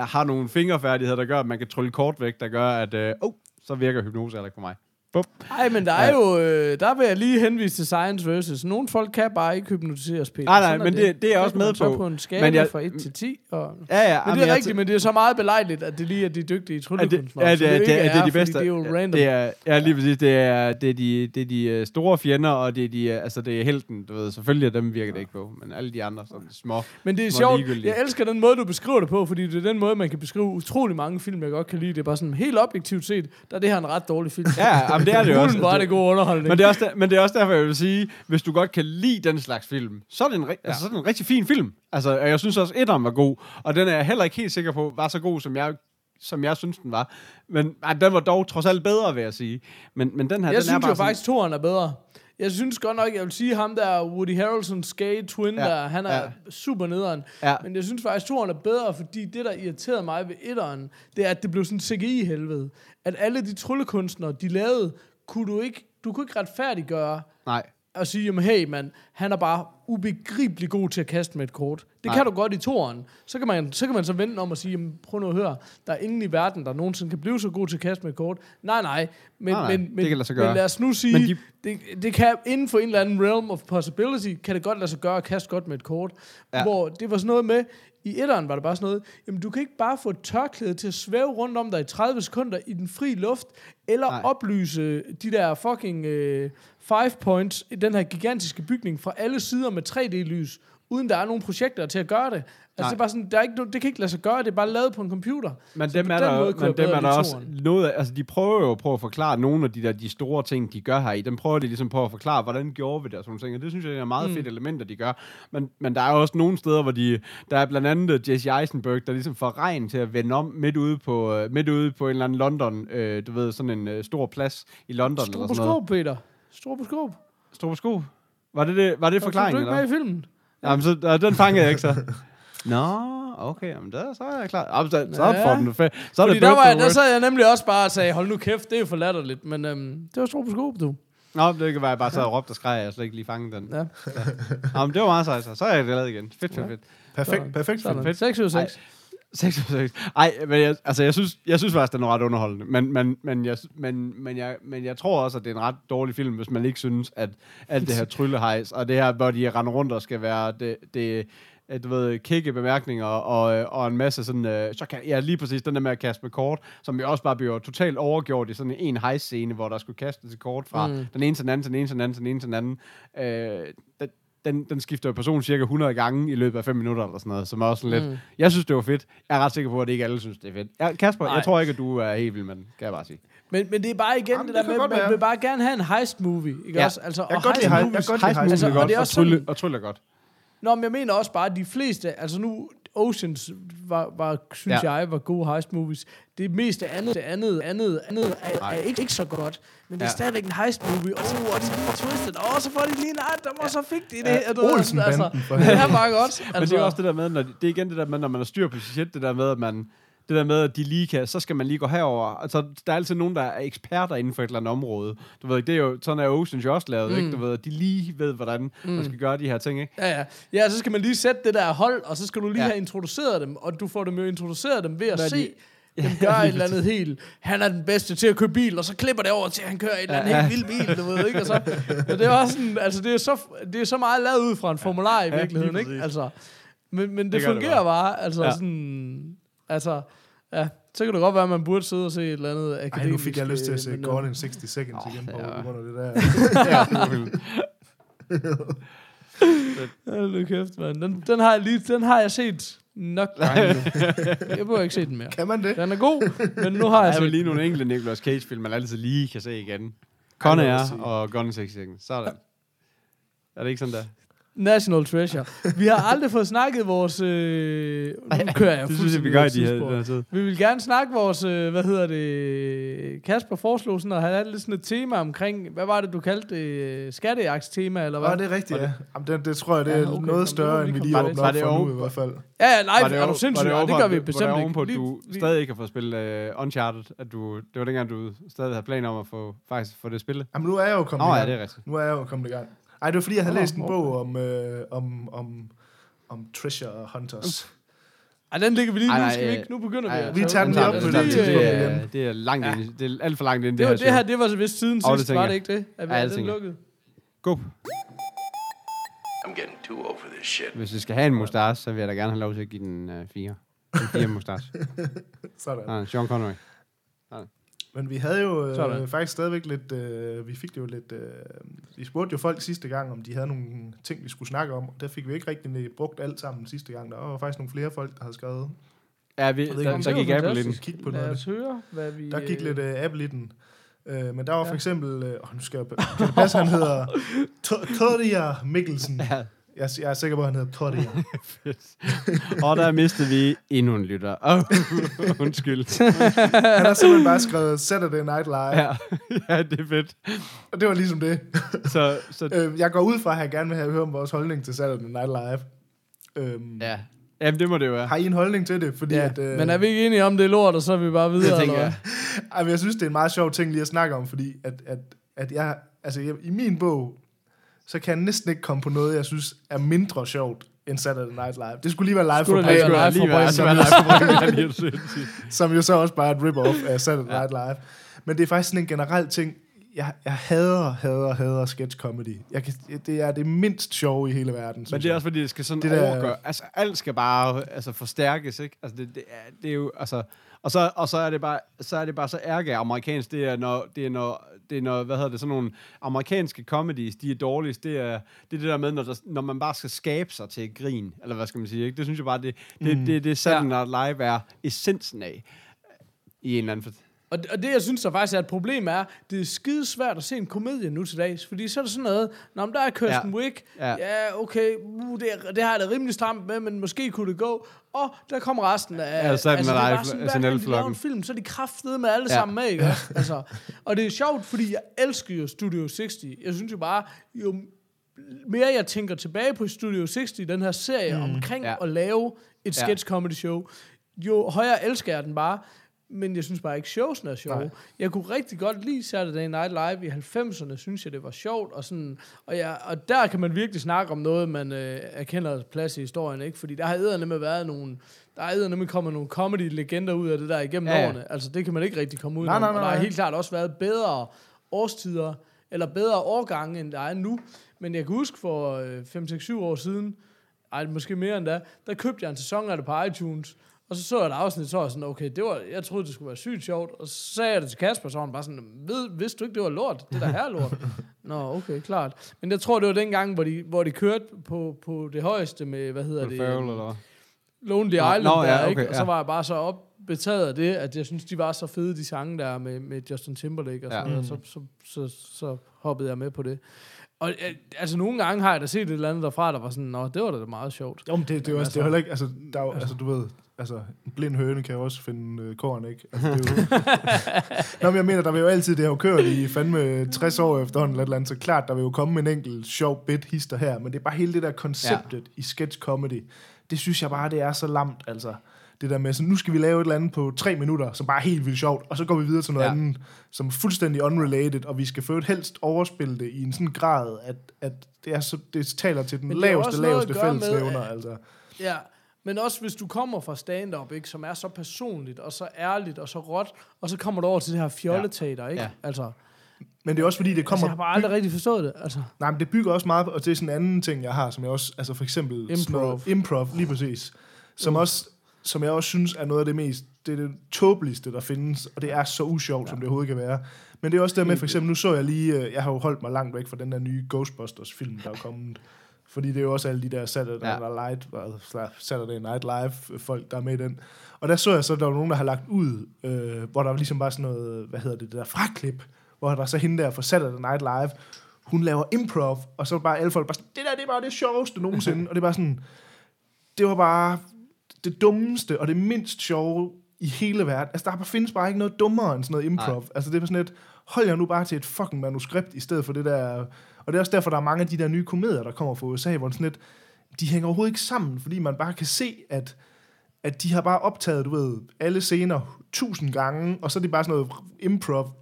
at have nogle fingerfærdigheder, der gør, at man kan trylle kort væk, der gør, at øh, oh, så virker hypnose heller ikke på mig. Bup. Nej, men der er jo, øh, der vil jeg lige henvise til Science versus. Nogle folk kan bare ikke hypnotiseres, Peter. Nej, nej, Sådan men det- det er jeg Så også med på. på en skala Men jeg- fra 1 til 10. Og... Ja, ja. Men det er rigtigt, men det er så meget belejligt, at det lige er de dygtige Ja, det, tryllekunstnere. ja, det, er, det, er, det er de bedste. Det er jo random. Det er, ja, lige præcis. Det er, det er de, det er de øh, store fjender, og det er de, øh, altså det er helten, du ved. Selvfølgelig er dem virker det ikke på, men alle de andre, så er det små. Men det er sjovt. Jeg elsker den måde, du beskriver det på, fordi det er den måde, man kan beskrive utrolig mange film, jeg godt kan lide. Det er bare sådan helt objektivt set, der er det her en ret dårlig film. Ja, jamen, det er det også. Var det god underholdning. Men det, er også der, men det er også derfor, jeg vil sige, hvis du godt kan lide den slags film, så er det en, ri- altså, så er det en rigtig fin film. Altså, og jeg synes også, etteren var god, og den er jeg heller ikke helt sikker på, var så god, som jeg som jeg synes, den var. Men ej, den var dog trods alt bedre, vil jeg sige. Men, men den her, jeg den synes er bare jo sådan- faktisk, toeren er bedre. Jeg synes godt nok, jeg vil sige, ham der Woody Harrelson's gay twin Ja, der, han er ja. super nederen. Ja. Men jeg synes faktisk, toeren er bedre, fordi det, der irriterede mig ved etteren, det er, at det blev sådan CGI-helvede. At alle de tryllekunstnere, de lavede, kunne du ikke, du kunne ikke retfærdiggøre Nej. At sige, jamen hey mand, han er bare ubegribelig god til at kaste med et kort. Det Nej. kan du godt i toeren. Så kan man så, kan man så vente om og sige, jamen prøv nu at høre, der er ingen i verden, der nogensinde kan blive så god til at kaste med et kort. Nej, nej. Men, Nej, nej, men, det men, kan lade sig gøre. men lad os nu sige, Men de, de- det, det kan inden for en eller anden realm of possibility, kan det godt lade sig gøre at kaste godt med et kort. Ja. Hvor det var sådan noget med, i etteren var det bare sådan noget, jamen du kan ikke bare få et tørklæde til at svæve rundt om dig i 30 sekunder i den frie luft, eller. Nej. oplyse de der fucking øh, five points i den her gigantiske bygning fra alle sider med 3D-lys, uden der er nogen projekter til at gøre det. Altså Nej. det er bare sådan, der er ikke, det kan ikke lade sig gøre, det er bare lavet på en computer. Men Så dem er der, måde men dem er der også noget af, altså de prøver jo på at forklare nogle af de der de store ting, de gør her i. Dem prøver de ligesom på at forklare, hvordan gjorde vi det og sådan nogle ting. Og det synes jeg er meget mm. fedt elementer, de gør. Men, men der er jo også nogle steder, hvor de, der er blandt andet Jesse Eisenberg, der ligesom får regn til at vende om midt ude på, øh, midt ude på en eller anden London, øh, du ved, sådan en øh, stor plads i London. eller sådan noget. Stroboskop, Peter. Stroboskop. Stroboskop. Var det, det, var det Forklaring, forklaringen? du ikke med i filmen? Jamen, så, øh, den fangede jeg ikke så. Nå, okay, jamen der, så er jeg klar. Jamen, så, så, Ja. får den, så er Fordi det der, var, birthday der sad jeg nemlig også bare og sagde, hold nu kæft, det er jo for latterligt. Men øhm, det var stroboskop, du. Nå, det kan være, jeg bare sad og råbte og skreg, og jeg slet ikke lige fangede den. Ja. Nå, men det var meget sejt, så. Så er jeg glad igen. Fedt, fedt, fedt. Perfekt, perfekt. Sådan. 6 ud af 6. 6 ud af 6. Ej, men jeg, altså, jeg synes, jeg synes faktisk, den er ret underholdende. Men, men, men, jeg, men, men, jeg, men jeg tror også, at det er en ret dårlig film, hvis man ikke synes, at alt det her tryllehejs, og det her, hvor de render rundt og skal være det, det du ved, kikke bemærkninger og, og en masse sådan, øh, så kan, ja, lige præcis den der med at kaste med kort, som jo også bare bliver totalt overgjort i sådan en hejs-scene, hvor der skulle kastes et kort fra mm. den ene til den anden, til den ene til den anden, til den ene til den anden. Øh, den, den, den skifter jo person cirka 100 gange i løbet af 5 minutter eller sådan noget, som er også sådan lidt, Mm. jeg synes, det var fedt. Jeg er ret sikker på, at ikke alle synes, det er fedt. Ja, Kasper, Nej. jeg tror ikke, at du er helt vild med den, kan jeg bare sige. Men, men det er bare igen Jamen, det det der med, man være. vil bare gerne have en heist-movie, ikke Ja. også? Altså, Jeg kan og godt lide heist- heist- jeg godt Heist heist- Altså, altså, og godt, det er og, også trylle, sådan- og trylle er godt. Nå, men jeg mener også bare, at de fleste, altså nu, Oceans var, var synes Ja. jeg, var gode heist movies. Det meste andet, det andet, andet, andet er, er ikke, ikke så godt. Men det er Ja. stadigvæk en heist movie, og så oh, de bliver twistet, og så får de lige en art, der, og så fik de det. Ja, og du Olsen-banden, altså, for det er bare godt. Altså, Men det er også det der med, når, det er igen det der med, når man har styr på sit shit, det der med, at man, det der med, at de lige kan, så skal man lige gå herover. Altså, der er altid nogen, der er eksperter inden for et eller andet område. Du ved, det er jo, sådan er Oceans jo også lavet, mm. ikke? Du ved, at de lige ved, hvordan mm. man skal gøre de her ting, ikke? Ja, ja. Ja, så skal man lige sætte det der hold, og så skal du lige Ja. have introduceret dem, og du får dem jo introduceret dem ved at Hvad se de- gøre lige et eller andet helt... Han er den bedste til at køre bil, og så klipper det over til, at han kører et eller andet Ja, helt vild bil, du ved, ikke? Og så, men det er også sådan, altså det er, så, det er så meget lavet ud fra en formular i virkeligheden, ikke? Altså, men, men det, Det gør det fungerer bare. bare, altså ja. sådan... Altså, ja, så kan det godt være, at man burde sidde og se et eller andet akademisk... Ej, nu fik jeg lyst til at se øh, Gone in 60 Seconds igen på ja. grund af det der. ja, er. Hold nu kæft, mand. Den, den, har jeg lige, den har jeg set nok gange nu. Jeg burde ikke se den mere. Kan man det? Den er god, men nu har jeg er set lige nogle enkelte Nicolas Cage-film, man altid lige kan se igen. Con Air og Gone in 60 Seconds. Sådan. Er det ikke sådan der? National Treasure. Vi har aldrig fået snakket vores... Øh, nu kører jeg Det synes jeg, vi fuldstændig gør i de her. Vi vil gerne snakke vores, øh, hvad hedder det, Kasper foreslog sådan at have lidt sådan et tema omkring, hvad var det, du kaldte det, øh, skattejagtstema, eller hvad? Åh, det er rigtigt, ja. Jamen, det, det tror jeg, det er Ja, ja, okay. noget større, end vi lige åbner op Var det for nu i hvert fald. Ja, ja, live, er du over- sindssyg? var Ja, det ovenpå, gør vi bestemt Var det ikke. ovenpå, at Vi- du stadig ikke har fået spillet uh, Uncharted? At du, det var dengang, du stadig havde planer om at få, faktisk få det spillet? Jamen, nu er jeg jo kommet i ja, gang. det. Nu er jeg jo kommet i gang. Ej, det var fordi, jeg havde Nå, læst en bog om, øh, om, om, om treasure hunters. Ej, den ligger vi lige nu, skal vi øh, ikke? Nu begynder vi. Ej, at vi tage- tager den lige op det på er et lige, tidspunkt øh, det, er, det er langt Ja. ind, det er alt for langt ind i Det, var, det her det her, det var vist siden det sidst, var det ikke det? Er, Ja, det den lukket? Go. I'm getting too old for this shit. Hvis vi skal have en mustache, så vil jeg da gerne have lov til at give den uh, fire. En fire mustache. Sådan. Nej, Sean Connery. Men vi havde jo Sådan. øh, faktisk stadigvæk lidt, øh, vi fik det jo lidt, øh, vi spurgte jo folk sidste gang, om de havde nogle ting, vi skulle snakke om, og der fik vi ikke rigtig brugt alt sammen sidste gang. Der var faktisk nogle flere folk, der havde skrevet, Ja, vi, ved ikke, der, om der det gik Apple i den. fantastisk. kigge på Lad noget. os høre, hvad vi... Der gik øh, lidt øh, Apple i den. Øh, men der var for Ja. eksempel, øh, åh, nu skal jeg, kan det passe, han hedder To- Tordia Mikkelsen. Ja, Jeg, jeg er sikker på, at han hedder Tordia. og der mistede vi endnu en lytter. Oh, undskyld. Han har simpelthen bare skrevet Saturday Night Live, Ja, ja, det er fedt. og det var ligesom det. Så, så Øh, jeg går ud fra, at han gerne vil have høre om vores holdning til Saturday Night Live. Øhm, ja. Jamen, det må det jo være. Har I en holdning til det? Fordi Ja, at, øh, men er vi ikke enige om det er lort, og så er vi bare videre? Det tænker eller jeg. Ej, men jeg synes, det er en meget sjov ting lige at snakke om, fordi at, at, at jeg, altså jeg, i min bog, så kan jeg næsten ikke komme på noget, jeg synes er mindre sjovt end Saturday Night Live. Det skulle lige være live Skulle for det lige Brian, være live for Brian, som jo så også bare er et rip-off af Saturday Night Live. Men det er faktisk sådan en generel ting, jeg, jeg hader, hader, hader sketch comedy. Jeg kan, det er det mindst sjove i hele verden, Men det er også fordi, det skal sådan Det det der- overgøre. Altså, alt skal bare altså, forstærkes, ikke? Altså, det, det, er, det er jo, altså... Og så, og så er det bare så er det bare så ærger amerikansk. Det er når det er når det er når hvad hedder det sådan nogle amerikanske comedies de er dårligst det er det, er det der med når, der, når man bare skal skabe sig til grin eller hvad skal man sige ikke? Det synes jeg bare det det mm. det, det Saturday Night Live er essensen af i en eller anden Og, og det, jeg synes, der faktisk er et problem, er, det er skide svært at se en komedie nu til dags. Fordi så er det sådan noget, Nå, men der er Kirsten Ja. Wick. Ja. Ja, okay, uh, det, er, det har jeg da rimelig stramt med, men måske kunne det gå. Og der kommer resten af... Ja, det er Night bare sådan, Live, hver gang de en film, så er de kraftede med alle Ja. sammen med, ikke? altså, og det er sjovt, fordi jeg elsker jo Studio 60. Jeg synes jo bare, jo mere jeg tænker tilbage på Studio 60, den her serie mm, omkring ja. ja. at lave et Ja. sketch comedy show, jo højere elsker jeg den bare. Men jeg synes bare ikke, showsen er sjove. Nej. Jeg kunne rigtig godt lide Saturday Night Live i 90'erne, synes jeg, det var sjovt. Og, sådan, og, ja, og der kan man virkelig snakke om noget, man øh, erkender plads i historien, ikke? Fordi der har eddernemme været nogle... Der er eddernemme kommet nogle comedy-legender ud af det der igennem Ja, årene. Altså, det kan man ikke rigtig komme ud af. Og der har helt klart også været bedre årstider, eller bedre årgange, end der er nu. Men jeg kan huske for øh, 5-6-7 år siden, ej, måske mere end da, der købte jeg en sæson af det på iTunes, og så så jeg et afsnit, så var jeg sådan, okay, det var, jeg troede, det skulle være sygt sjovt, og så sagde jeg det til Kasper, så var han bare sådan, Ved, vidste du ikke, det var lort? Det der her er lort. Nå, okay, klart. Men jeg tror, det var den gang, hvor de, hvor de kørte på, på det højeste med, hvad hedder det? Ferrell, eller? Lonely Nå, Island ja, der, ikke? okay, Og så ja. var jeg bare så opbetaget af det, at jeg synes, de var så fede, de sange der med, med Justin Timberlake og sådan Ja. noget. Så, så, så, så hoppede jeg med på det. Og øh, altså, nogle gange har jeg da set et eller andet derfra, der var sådan, nå, det var da meget sjovt. Jo, men det, det, er jo også, altså- det er heller ikke, altså, der er jo, altså, du ved, altså, en blind høne kan jo også finde øh, korn, ikke? Altså, det er jo, Nå, men jeg mener, der vil jo altid, det har jo kørt i fandme 60 år efterhånden, eller et eller andet, så klart, der vil jo komme en enkelt sjov bit hister her, men det er bare hele det der konceptet ja. i sketch comedy, det synes jeg bare, det er så lamt, altså. Det der med, så nu skal vi lave et eller andet på tre minutter, som bare er helt vildt sjovt, og så går vi videre til noget Ja. andet, som er fuldstændig unrelated, og vi skal for helst overspille det i en sådan grad, at, at det, er så, det taler til den Men laveste, laveste fællesnævner, altså. Ja, men også hvis du kommer fra stand-up, ikke, som er så personligt, og så ærligt, og så råt, og så kommer du over til det her fjolleteater, ikke? Ja. Altså, Men det er også fordi, det altså, kommer... jeg har bare aldrig rigtig forstået det, altså. Nej, men det bygger også meget på, og det er sådan en anden ting, jeg har, som jeg også, altså for eksempel... sådan Improv. Noget, improv, lige præcis. Som, Mm. også, som jeg også synes er noget af det mest, det er det tåbeligste, der findes, og det er så usjovt, ja. som det overhovedet kan være. Men det er også der med, for eksempel, nu så jeg lige, øh, jeg har jo holdt mig langt væk fra den der nye Ghostbusters-film, der er kommet. Fordi det er jo også alle de der Saturday, Ja. Night, Saturday Night Live-folk, der er med i den. Og der så jeg så, at der var nogen, der har lagt ud, øh, hvor der var ligesom bare sådan noget, hvad hedder det, det der fraklip, hvor der så hende der fra Saturday Night Live, hun laver improv, og så bare alle folk bare sådan, det der, det er bare det sjoveste nogensinde. og det er bare sådan, det var bare det dummeste og det mindst sjove i hele verden. Altså, der findes bare ikke noget dummere end sådan noget improv. Nej. Altså, det er sådan et, hold jer nu bare til et fucking manuskript, i stedet for det der... Og det er også derfor, der er mange af de der nye komedier, der kommer fra USA, hvor sådan lidt, de hænger overhovedet ikke sammen, fordi man bare kan se, at, at de har bare optaget, du ved, alle scener tusind gange, og så er det bare sådan noget improv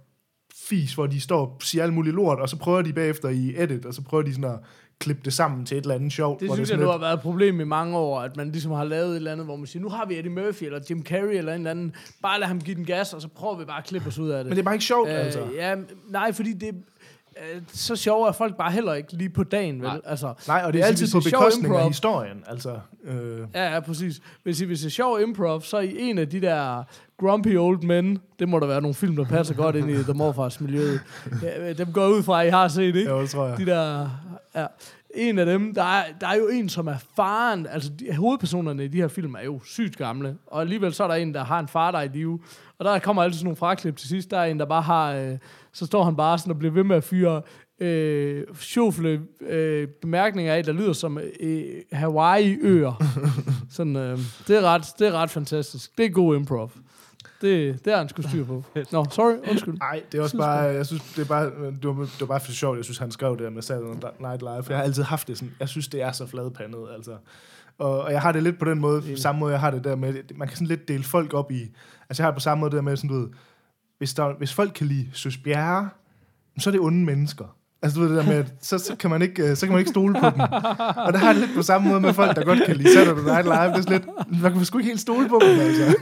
fis, hvor de står og siger alt muligt lort, og så prøver de bagefter i edit, og så prøver de sådan at klippe det sammen til et eller andet sjovt. Det hvor synes er jeg nu lidt- har været et problem i mange år, at man ligesom har lavet et eller andet, hvor man siger, nu har vi Eddie Murphy eller Jim Carrey eller en eller anden, bare lad ham give den gas, og så prøver vi bare at klippe os ud af det. Men det er bare ikke sjovt, øh, altså. Ja, nej, fordi det øh, så sjove er folk bare heller ikke lige på dagen, vel? Nej. Altså, Nej, og det er altid på det er bekostning af historien, altså. Øh, Ja, ja, præcis. Hvis I vil se sjov improv, så i en af de der grumpy old men, det må der være nogle film, der passer godt ind i The Morfars miljøet. Ja, dem går ud fra, at I har set, ikke? ja, det tror jeg. De der... Ja. En af dem, der er, der er jo en, som er faren, altså de, hovedpersonerne i de her film er jo sygt gamle, og alligevel så er der en, der har en far, der er i live, og der kommer altid sådan nogle fraklip til sidst, der er en, der bare har, øh, så står han bare sådan og bliver ved med at fyre øh, sjofle øh, bemærkninger af, der lyder som øh, Hawaii-øer. sådan, øh, det, er ret, det er ret fantastisk. Det er god improv. Det, det har han sgu styr på. Nå, sorry, undskyld. Nej, det er også bare, jeg synes, det er bare, det var, det var bare for sjovt, jeg synes, han skrev det der med Saturday Night Live, for jeg har altid haft det sådan, jeg synes, det er så fladpandet, altså. Og, og jeg har det lidt på den måde, samme måde, jeg har det der med, man kan sådan lidt dele folk op i, altså jeg har det på samme måde der med, sådan du ved, hvis, der, hvis folk kan lide Søs Bjerre, så er det onde mennesker. Altså du ved det der med, at så, så, kan man ikke, øh, så kan man ikke stole på dem. Og der har jeg det lidt på samme måde med folk, der godt kan lide Saturday Night Live. Det er sådan lidt, man kan sgu ikke helt stole på dem, altså.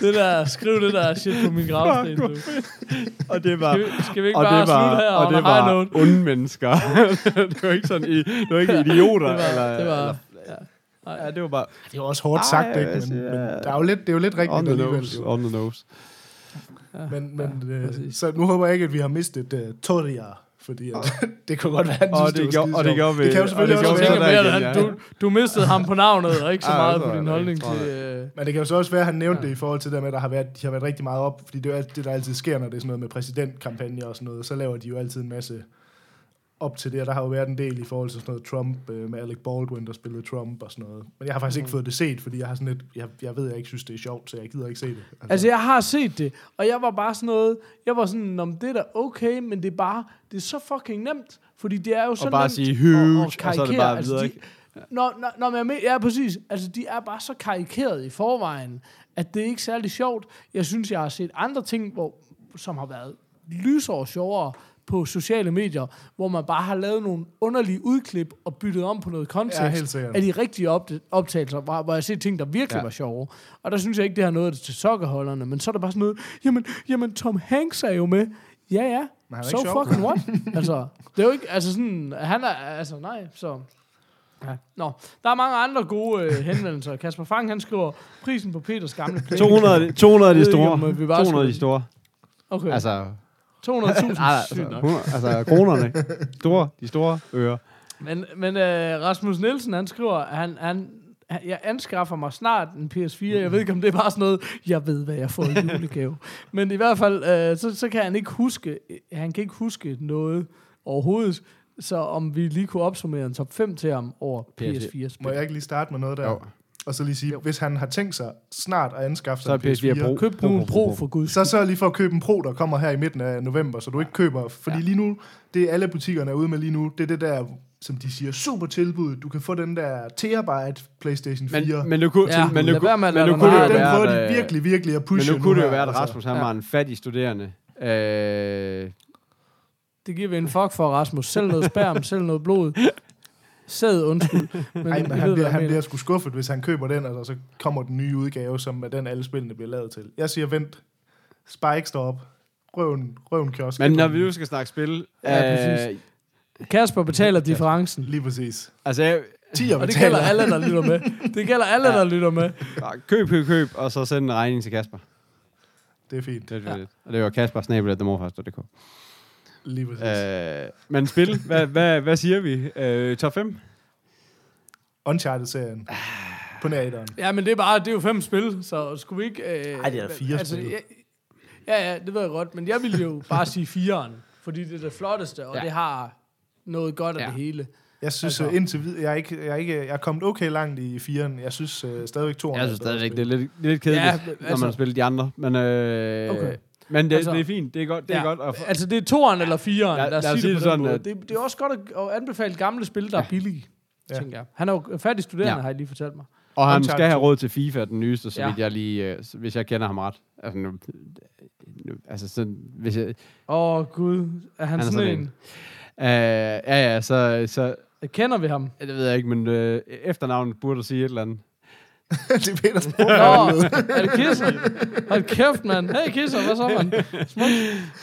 Det der, skriv det der shit på min gravsten. du. Og det var... Skal vi, skal vi ikke og bare det var, slutte her og on det var note? onde mennesker. det var ikke sådan, i, det var ikke idioter. Det var, eller, det var, eller, ja. ja, det var bare Det er jo også hårdt Ej, sagt, ikke? Men, siger- men der er jo lidt, det er jo lidt on rigtigt the alligevel. nose. On the nose. Men, men Ja, øh, så nu håber jeg ikke, at vi har mistet uh, Toria, fordi at, det kunne godt være, at han Og synes, det gjorde- var og det gjorde vi- Det kan jo og selvfølgelig det også være, at han, du, du mistede ham på navnet, og ikke så meget det på din holdning til... Øh, men det kan jo så også være, at han nævnte Ja. det i forhold til det med, at der har været, de har været rigtig meget op, fordi det er jo alt det, der altid sker, når det er sådan noget med præsidentkampagne og sådan noget, så laver de jo altid en masse op til det, og der har jo været en del i forhold til sådan noget Trump, øh, med Alec Baldwin, der spillede Trump og sådan noget. Men jeg har faktisk ikke Mhm. fået det set, fordi jeg har sådan lidt, jeg, jeg ved, jeg ikke synes, det er sjovt, så jeg gider ikke se det. Altså, jeg har set det, og jeg var bare sådan noget, jeg var sådan, om det er da okay, men det er bare, det er så fucking nemt, fordi det er jo så Og bare nemt sige at- huge, at og så er det bare Altså, videre. de- ikke? Når, når, når man er med, ja, præcis. Altså, de er bare så karikeret i forvejen, at det er ikke særlig sjovt. Jeg synes, jeg har set andre ting, hvor, som har været lysår sjovere på sociale medier, hvor man bare har lavet nogle underlige udklip og byttet om på noget kontekst Ja, af de rigtige optagelser, hvor, hvor jeg set ting, der virkelig Ja. var sjove. Og der synes jeg ikke, det har noget til sokkerholderne, men så er der bare sådan noget, jamen, jamen Tom Hanks er jo med. Ja, ja. Men han er So ikke sjov. fucking what? altså, det er jo ikke, altså sådan, han er, altså nej, så... Ja. Nå, der er mange andre gode øh, henvendelser. Kasper Fang, han skriver, prisen på Peters gamle play. 200, 200 af de ikke, store. om, vi bare 200 af de skulle- store. Okay, Altså, 200.000. nej, sygt altså, nok. 100, altså kronerne. Store, de store øre. Men, men øh, Rasmus Nielsen, han skriver, at han, han, han, jeg anskaffer mig snart en PS4. Jeg ved ikke, om det er bare sådan noget, jeg ved, hvad jeg får i julegave. Men i hvert fald, øh, så, så kan han ikke huske, han kan ikke huske noget overhovedet. Så om vi lige kunne opsummere en top 5 til ham over PS4-spil. Må jeg ikke lige starte med noget der? Jo. Og så lige sige, Jo. hvis han har tænkt sig snart at anskaffe Så sig er en PS4 Pro. Køb nu en Pro for guds så sørg lige for at købe en Pro, der kommer her i midten af november, så du ikke køber, fordi Ja. lige nu, det alle butikkerne er ude med lige nu, det er det der, som de siger, super tilbud. Du kan få den der terabyte PlayStation 4. Men, men du kunne, Ja, men med at men nu kunne det jo den være, prøver de virkelig, virkelig at men pushe nu kunne det jo være, at altså. Rasmus han Ja. var en fattig studerende. Øh, Det giver vi en fuck for, Rasmus. Selv noget sperm, selv noget blod. Sæd, undskyld. Men, Ej, men ved, han, hvad bliver, jeg han bliver sgu skuffet, hvis han køber den, og så kommer den nye udgave, som er den alle spillene bliver lavet til. Jeg siger, vent. Spike står op. Røven, røven kiosk. men når vi nu skal snakke spil, Ja, øh, præcis. Kasper betaler differencen. Lige præcis. altså jeg, 10 Og det gælder alle, der lytter med. Det gælder alle, der lytter med. køb, køb, køb, og så send en regning til Kasper. Det er fint. Det, det, Ja. ja. Og det var Kasper Snabel, demorfast.dk. Lige præcis. Øh, men spil, hvad, hvad, hvad siger vi? Øh, top 5? Uncharted-serien. På nærderen. Ja, men det er bare, det er jo fem spil, så skulle vi ikke... Øh, Ej, det er fire spil. jeg, Ja, ja, det ved jeg godt, men jeg ville jo bare sige fireren, fordi det er det flotteste, og ja. Det har noget godt af Ja. det hele. Jeg synes Altså- altså. indtil videre, jeg er, ikke, jeg, er ikke, jeg er kommet okay langt i firen. Jeg synes uh, stadigvæk to Jeg synes stadigvæk, det er lidt, lidt kedeligt, Ja, altså, når altså- man spiller de andre. Men, øh, Okay. Men det, Altså- det er fint, det er godt. Det er ja. godt at, Altså, det er toeren eller fireren, Ja, lad lad os sige det det måde. sådan, Det, det er også godt at, at anbefale gamle spil, der er billige, Ja. tænker jeg. Han er jo færdig studerende, Ja. har jeg lige fortalt mig. og han skal have 2. råd til FIFA, den nyeste, så Ja. ja. vidt jeg lige, øh, hvis jeg kender ham ret. Altså, nu, nu, altså sådan, hvis jeg, Åh, oh, Gud. Er han, Han er sådan, sådan en? en. øh, ja, ja, så, så, Kender vi ham? det ved jeg ikke, men øh, efternavnet burde sige et eller andet. det er Peters Nå, er det Kisser? Hold kæft, mand. Hey, Kisser, hvad så, mand? Smukt.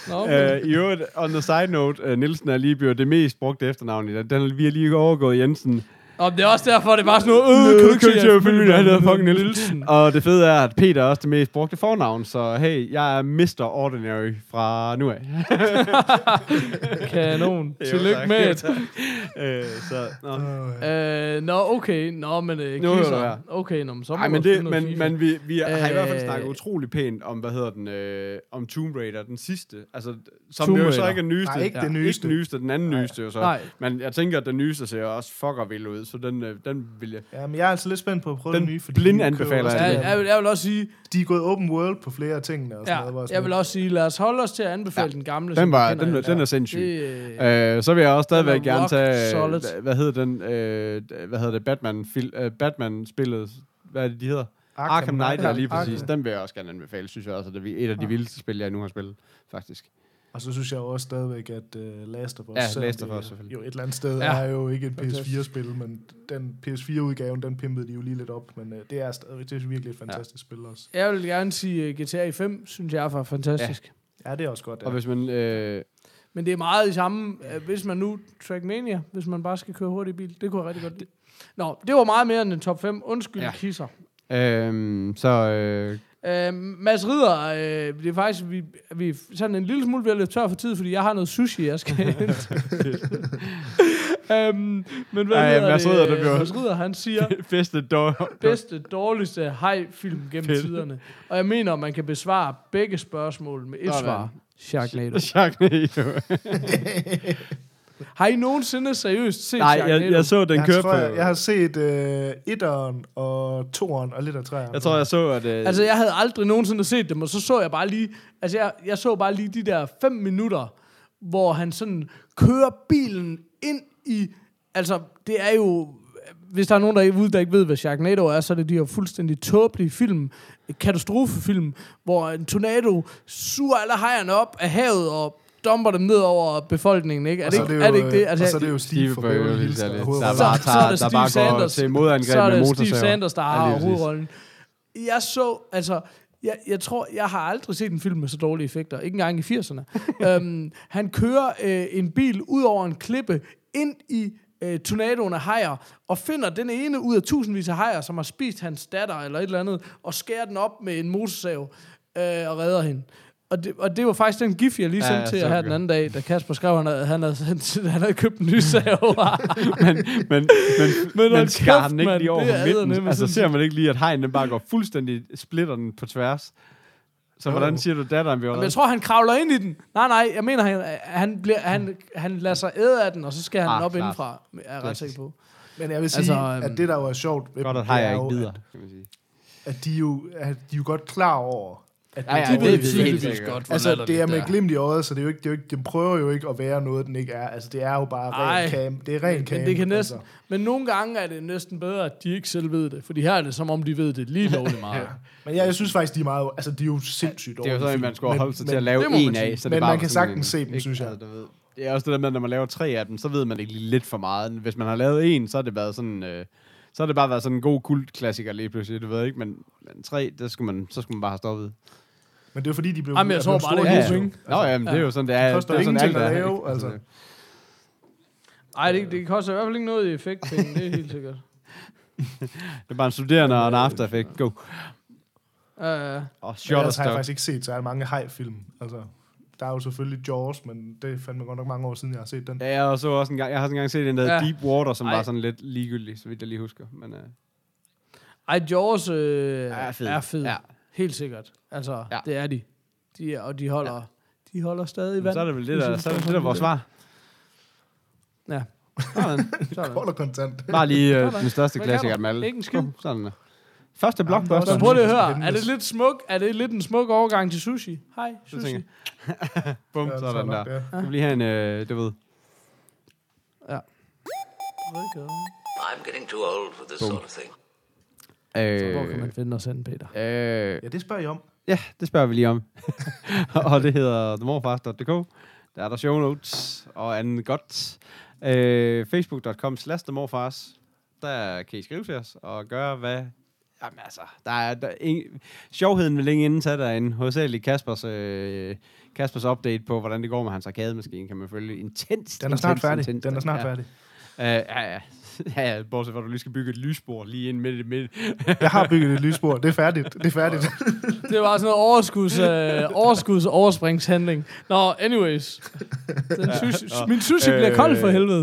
Nå, okay. Øh, I øvrigt, on the side note, uh, Nielsen er lige blevet det mest brugte efternavn i den. Den vi har lige overgået Jensen. Og det er også derfor, det er bare sådan noget, øh, kan du ikke se, jeg at følge, han hedder fucking Nielsen. Og det fede er, at Peter er også det mest brugte fornavn, så hey, jeg er Mr. Ordinary fra nu af. Kanon. Tillykke med det. øh, så, nå. Øh, nå, okay. Nå, men uh, Nu hører du her. Okay, nå, men så må Ej, men, det, noget men, men vi, vi har i hvert fald Øh. snakket utrolig pænt om, hvad hedder den, øh, om Tomb Raider, den sidste. Altså, som Tomb jo så ikke er den nyeste. Nej, ikke Ja. den nyeste. Ikke den nyeste, den anden nyeste jo så. Nej. Men jeg tænker, at den nyeste ser også fucker vild ud, så den, øh, den vil jeg... Ja, men jeg er altså lidt spændt på at prøve Den den nye, fordi blind de anbefaler jeg Ja, det det. der- jeg, vil, jeg vil også sige, De er gået open world på flere af tingene og sådan ja, noget. sådan jeg vil også sige, lad os holde os til at anbefale den gamle. Den, var, den, den er sindssyg. Det, øh, så vil jeg også stadigvæk er gerne tage, solid. hvad hedder den, øh, hvad hedder det, Batman, fil, øh, Batman spillet, hvad er det, de hedder? Arkham, Arkham Knight, ja, lige præcis. Arkham. Den vil jeg også gerne anbefale, synes jeg også, at det er et af de Ja. vildeste spil, jeg nu har spillet, faktisk. Og så synes jeg jo også stadigvæk, at uh, Last of Us, Ja, Last of det Us, selvfølgelig. jo et eller andet sted Ja. ja. er jo ikke et Fantastisk. PS4-spil, men den PS4-udgaven, den pimpede de jo lige lidt op, men uh, det er stadigvæk det er virkelig et fantastisk ja. spil også. jeg vil gerne sige, uh, GTA 5 synes jeg er fantastisk. Ja, det er også godt, ja. Og hvis man, øh, Men det er meget i samme, øh, hvis man nu Trackmania, hvis man bare skal køre hurtigt i bil. Det kunne jeg rigtig godt lide. Nå, det var meget mere end en top 5. Undskyld, ja. Ja. kisser. øh, så, øh, Øh, Mads Ridder, øh, det er faktisk, vi, vi sådan en lille smule ved at løbe tør for tid, fordi jeg har noget sushi, jeg skal hente. øhm, men hvad Ej, hedder Mads det? Ridder, det Mads Ridder, han siger, bedste dog. bedste, dårligste hej-film gennem Fedt. tiderne. Og jeg mener, man kan besvare begge spørgsmål med et Sådan. svar. Sharknado. Sharknado. Har I nogensinde seriøst set Nej, jeg, jeg så den jeg, køre tror, på... jeg, jeg har set uh, etteren og toeren og lidt af træerne. jeg tror, jeg så, at... Øh, Altså, jeg havde aldrig nogensinde set dem, og så så jeg bare lige... Altså, jeg, jeg så bare lige de der fem minutter, hvor han sådan kører bilen ind i... Altså, det er jo... Hvis der er nogen, der ikke, ude, der ikke ved, hvad Sharknado er, så er det de her fuldstændig tåbelige film, katastrofefilm, hvor en tornado suger alle hejerne op af havet og dumper dem ned over befolkningen, ikke? Er det, ikke, jo, er det ikke det? Altså, og så er det jo Steve, Steve for Beverly Hills, der, der er bare så er tager, det der Steve bare går Sanders. til modangreb så er med det. Steve Sanders, der har hovedrollen. Jeg så, altså, jeg, jeg tror, jeg har aldrig set en film med så dårlige effekter. Ikke engang i 80'erne. øhm, han kører øh, en bil ud over en klippe ind i øh, tornadoen af hajer, og finder den ene ud af tusindvis af hajer, som har spist hans datter eller et eller andet, og skærer den op med en motorsav øh, og redder hende. Og det, og det var faktisk den gif, jeg lige sendte ja, til jer her den anden dag, da Kasper skrev, han havde, han havde, sendt- han havde købt en ny sav. men, men, men, men, men skar den ikke lige over det på midten? eddermame Altså ser man ikke lige, at hegnen den bare går fuldstændig, splitter den på tværs? Så Jo. hvordan siger du, datteren bliver Men reddet? jeg tror, han kravler ind i den. Nej, nej, jeg mener, han, han, bliver, han, han lader sig æde af den, og så skal han Ah, op klart. indenfra. Er jeg ret sikker på. Men jeg vil sige, Altså, altså, øhm, at det, der jo er sjovt Godt, at det hajer er ikke bider, at, kan man sige. at, de jo, at de er jo godt klar over, at Ja, ja, De det ved tydeligvis helt sikkert. godt, Altså, det er med er. glimt i øjet, så det er jo ikke, det er jo ikke, den prøver jo ikke at være noget, den ikke er. Altså, det er jo bare Ej. ren cam. Det er ren Men, cam. men det kan næsten, Altså. men nogle gange er det næsten bedre, at de ikke selv ved det. Fordi her er det, som om de ved det lige lovligt meget. Men jeg, jeg synes faktisk, de er meget... Altså, de er jo sindssygt Det er jo sådan, man skulle holde sig men- til at lave det en af. Så det Men bare man kan sagtens en- se dem, synes jeg. Altså, du ved, det er også det der med, at når man laver tre af dem, så ved man ikke lige lidt for meget. Hvis man har lavet en, så har det været sådan... Øh, så har det bare været sådan en god kultklassiker lige pludselig, du ved ikke, men, men tre, der skulle man, så skulle man bare have stoppet. Men det er fordi, de blev... Jamen, jeg tror bare, det er jo. penge. Nå ja, men det er jo sådan, det er. Det koster det er sådan ingenting at lave, ikke? altså. Nej, det, det koster i hvert fald ikke noget i effektpenge, det er helt sikkert. Det er bare en studerende og en after effect. Go. Uh, Og Men ellers har jeg faktisk ikke set så mange hej-film. Altså, der er jo selvfølgelig Jaws, men det er fandme godt nok mange år siden, jeg har set den. Ja, jeg så også en gang, jeg har også engang set den der Ja. Deep Water, som Ej. var sådan lidt ligegyldig, så vidt jeg lige husker. Men, uh, ej, Jaws øh, Er fed. er fed. Ja. Helt sikkert. Altså, Ja. ja. det er de. de er, og de holder, ja. de holder stadig vand. så er det vel det, der, så er det, det der er vores svar. Ja. Sådan. Sådan. Kort og kontant. Bare lige Sådan. den største klassiker af dem alle. Ikke en skid. Sådan. Første blockbuster. Så prøv lige at høre. Er det lidt smuk? Er det lidt en smuk overgang til sushi? Hej, sushi. Bum, Ja, sådan der. ja. Du vil lige have en, øh, du ved. I'm getting too old for this sort of thing. Så hvor kan Øh, man finde os hen, Peter? øh, Ja, det spørger I om. ja, det spørger vi lige om. og det hedder themorfars.dk. Der er der show notes og andet godt. Øh, Facebook.com slash themorfars. Der kan I skrive til os og gøre, hvad... Jamen altså, der er, der er ingen, sjovheden vil længe inden tage derinde. Hovedsageligt Kaspers, øh, Kaspers update på, hvordan det går med hans arkademaskine, kan man følge intens. Den er snart intens, færdig. intens, Den er snart ja. færdig. Uh, ja, ja. ja, ja, bortset fra, at du lige skal bygge et lysspor lige ind midt i midt. Jeg har bygget et lysspor. Det er færdigt. Det er færdigt. Det var sådan noget overskuds, øh, overskuds overspringshandling. Nå, anyways. Den sushi, nå. min sushi bliver kold for Øh, helvede.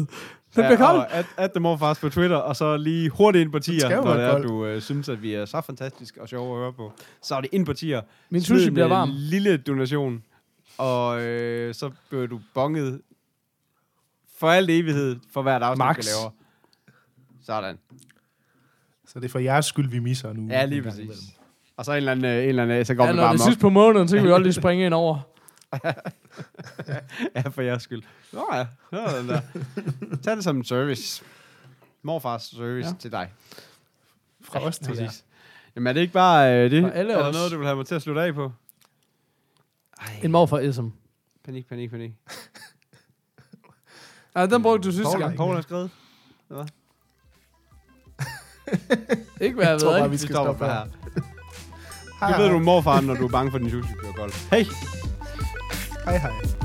Den bliver kold. og at, at the morfars på Twitter, og så lige hurtigt ind på tier, når det er, du øh, synes, at vi er så fantastiske og sjove at høre på. Så er det ind på tier. Min Smid sushi en, bliver øh, varm. lille donation, og øh, så bliver du bonget for alt evighed for hvert afsnit, Max. vi laver. Sådan. Så det er for jeres skyld, vi misser nu. Ja, lige præcis. imellem. Og så en eller anden, øh, en eller anden, så går Ja, vi når bare det er sidst på måneden, så kan vi godt lige springe ind over. Ja, for jeres skyld. Nå ja, Nå, den der. Tag det som en service. Morfars service ja. Ja. til dig. Fra os til jer. Præcis. Jamen er det ikke bare øh, det? For alle er der os. noget, du vil have mig til at slutte af på? Ej, En mor for Ism. panik, panik, panik. Ja, den brugte du sidste gang. Poul har skrevet. Ikke hvad jeg Jeg tror ved, bare, vi skal stoppe for her. Det ved du morfar, når du er bange for din sushi bliver kold. Hej! Hej hej.